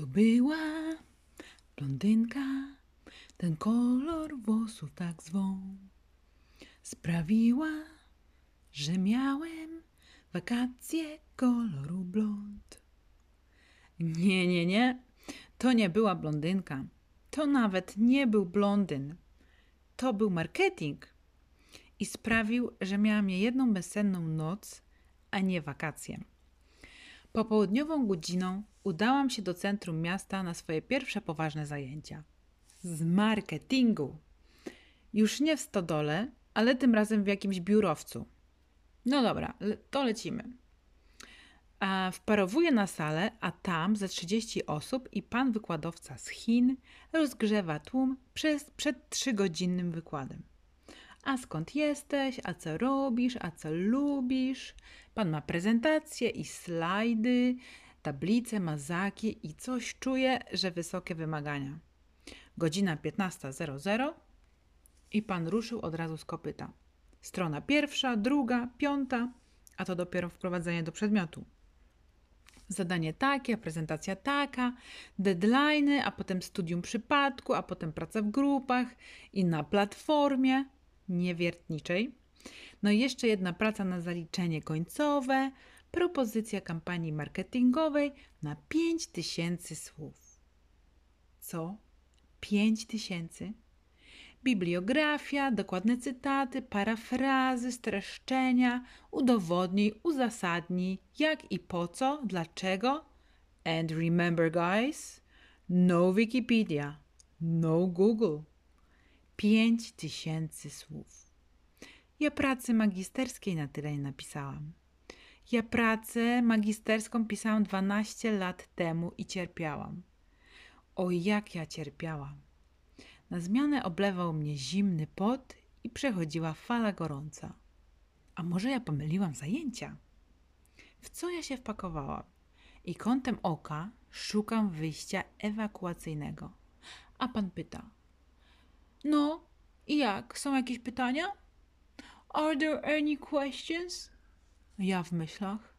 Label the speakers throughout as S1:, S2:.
S1: To była blondynka, ten kolor włosów tak zwą. Sprawiła, że miałem wakacje koloru blond. Nie, nie, nie, to nie była blondynka. To nawet nie był blondyn. To był marketing. I sprawił, że miałam jedną bezsenną noc, a nie wakacje. Popołudniową godziną udałam się do centrum miasta na swoje pierwsze poważne zajęcia. Z marketingu. Już nie w stodole, ale tym razem w jakimś biurowcu. No dobra, to lecimy. A wparowuję na salę, a tam ze 30 osób i pan wykładowca z Chin rozgrzewa tłum przez, przed trzygodzinnym wykładem. A skąd jesteś, a co robisz, a co lubisz? Pan ma prezentację i slajdy, tablice, mazaki i coś czuje, że wysokie wymagania. Godzina 15.00 i pan ruszył od razu z kopyta. Strona pierwsza, druga, piąta, a to dopiero wprowadzenie do przedmiotu. Zadanie takie, prezentacja taka, deadlines, a potem studium przypadku, a potem praca w grupach i na platformie niewiertniczej. No i jeszcze jedna praca na zaliczenie końcowe, propozycja kampanii marketingowej na 5000 słów. Co? 5000? Bibliografia, dokładne cytaty, parafrazy, streszczenia, udowodnij, uzasadnij, jak i po co, dlaczego. And remember, guys, no Wikipedia, no Google. 5000 słów. Ja pracy magisterskiej na tyle nie napisałam. Ja pracę magisterską pisałam 12 lat temu i cierpiałam. O jak ja cierpiałam. Na zmianę oblewał mnie zimny pot i przechodziła fala gorąca. A może ja pomyliłam zajęcia? W co ja się wpakowałam? I kątem oka szukam wyjścia ewakuacyjnego. A pan pyta: No, i jak? Są jakieś pytania? Are there any questions? Ja w myślach: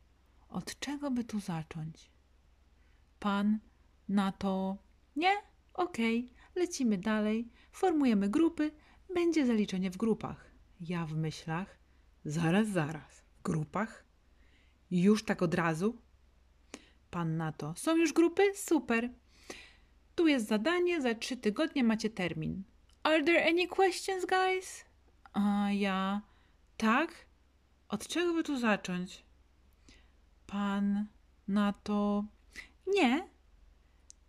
S1: Od czego by tu zacząć? Pan na to: Nie? Okej, lecimy dalej, formujemy grupy, będzie zaliczenie w grupach. Ja w myślach: Zaraz, zaraz, w grupach? Już tak od razu? Pan na to: Są już grupy? Super. Tu jest zadanie, za trzy tygodnie macie termin. Are there any questions, guys? A ja: Tak? Od czego by tu zacząć? Pan na to: Nie.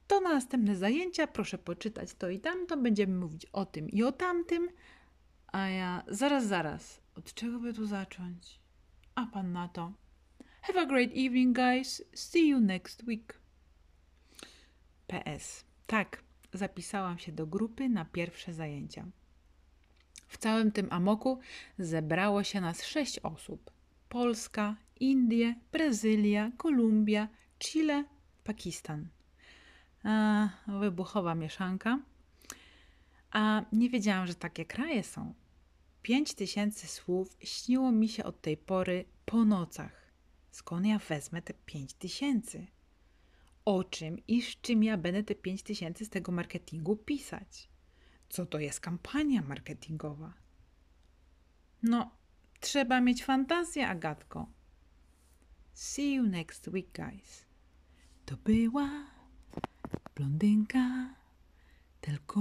S1: To na następne zajęcia, proszę poczytać to i tamto, będziemy mówić o tym i o tamtym. A ja: Zaraz, zaraz, od czego by tu zacząć? A pan na to: Have a great evening, guys. See you next week. PS. Tak, zapisałam się do grupy na pierwsze zajęcia. W całym tym amoku zebrało się nas sześć osób: Polska, Indie, Brazylia, Kolumbia, Chile, Pakistan. A, wybuchowa mieszanka. A nie wiedziałam, że takie kraje są. Pięć tysięcy słów śniło mi się od tej pory po nocach. Skąd ja wezmę te pięć tysięcy? O czym i z czym ja będę te pięć tysięcy z tego marketingu pisać? Co to jest kampania marketingowa? No, trzeba mieć fantazję, Agatko. See you next week, guys. To była blondynka, tylko